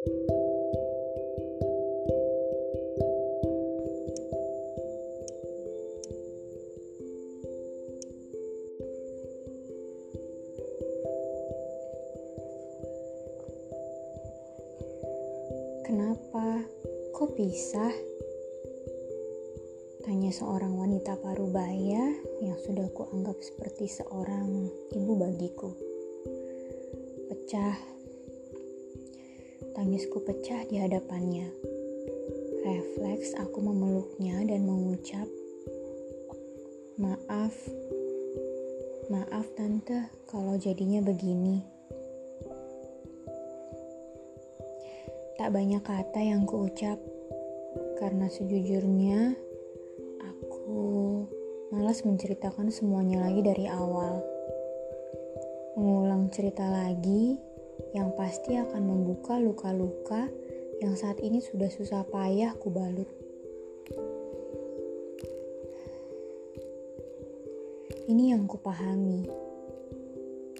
Kenapa? Kok pisah? Tanya seorang wanita parubaya yang sudah kuanggap seperti seorang ibu bagiku. Pecah. Tangisku pecah di hadapannya. Refleks aku memeluknya dan mengucap, "Maaf. Maaf tante kalau jadinya begini." Tak banyak kata yang kuucap karena sejujurnya aku malas menceritakan semuanya lagi dari awal. Mengulang cerita lagi yang pasti akan membuka luka-luka yang saat ini sudah susah payah kubalut. Ini yang kupahami.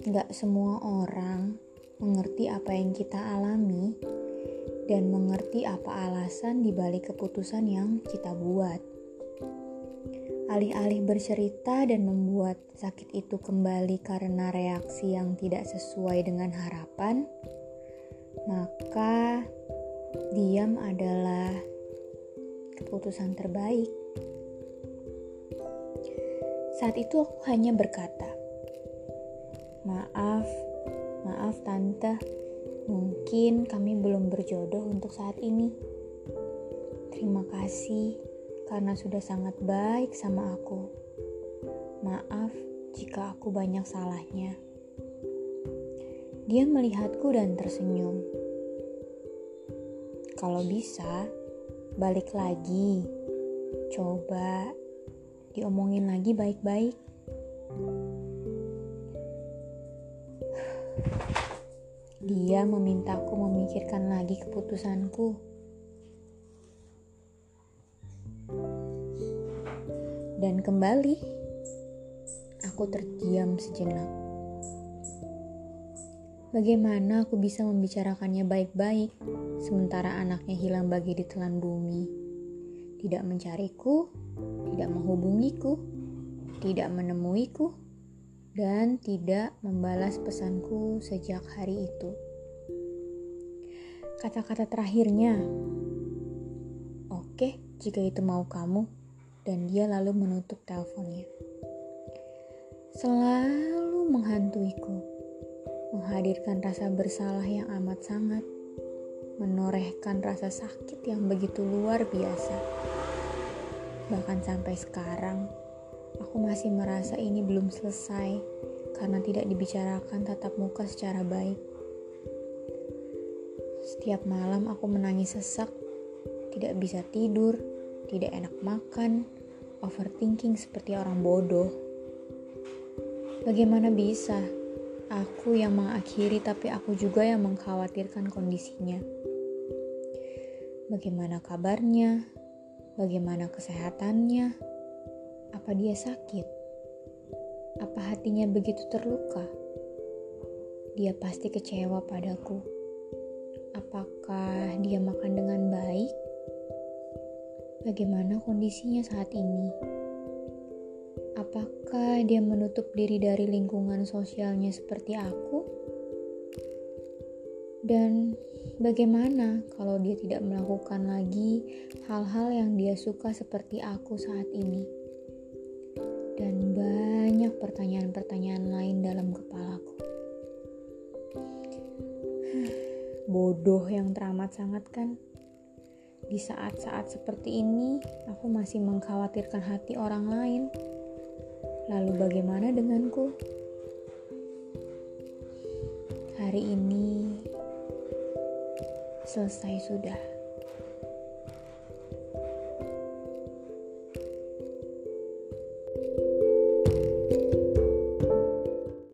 Gak semua orang mengerti apa yang kita alami dan mengerti apa alasan dibalik keputusan yang kita buat. Alih-alih bercerita dan membuat sakit itu kembali karena reaksi yang tidak sesuai dengan harapan, maka diam adalah keputusan terbaik. Saat itu aku hanya berkata, "Maaf, maaf, tante." Mungkin kami belum berjodoh untuk saat ini. Terima kasih karena sudah sangat baik sama aku. Maaf jika aku banyak salahnya. Dia melihatku dan tersenyum. Kalau bisa, balik lagi. Coba diomongin lagi baik-baik. Dia memintaku memikirkan lagi keputusanku. Dan kembali, aku terdiam sejenak. Bagaimana aku bisa membicarakannya baik-baik, sementara anaknya hilang bagi ditelan bumi, tidak mencariku, tidak menghubungiku, tidak menemuiku, dan tidak membalas pesanku sejak hari itu. Kata-kata terakhirnya, "Oke, jika itu mau kamu," dan dia lalu menutup teleponnya. Selalu menghantuiku, menghadirkan rasa bersalah yang amat sangat, menorehkan rasa sakit yang begitu luar biasa. Bahkan sampai sekarang, Aku masih merasa ini belum selesai karena tidak dibicarakan tatap muka secara baik. Setiap malam aku menangis sesak, tidak bisa tidur, tidak enak makan, overthinking seperti orang bodoh. Bagaimana bisa aku yang mengakhiri tapi aku juga yang mengkhawatirkan kondisinya? Bagaimana kabarnya? Bagaimana kesehatannya? Apa dia sakit? Apa hatinya begitu terluka? Dia pasti kecewa padaku. Apakah dia makan dengan baik? Bagaimana kondisinya saat ini? Apakah dia menutup diri dari lingkungan sosialnya seperti aku? Dan bagaimana kalau dia tidak melakukan lagi hal-hal yang dia suka seperti aku saat ini? dan banyak pertanyaan-pertanyaan lain dalam kepalaku. Bodoh yang teramat sangat kan? Di saat-saat seperti ini, aku masih mengkhawatirkan hati orang lain. Lalu bagaimana denganku? Hari ini selesai sudah.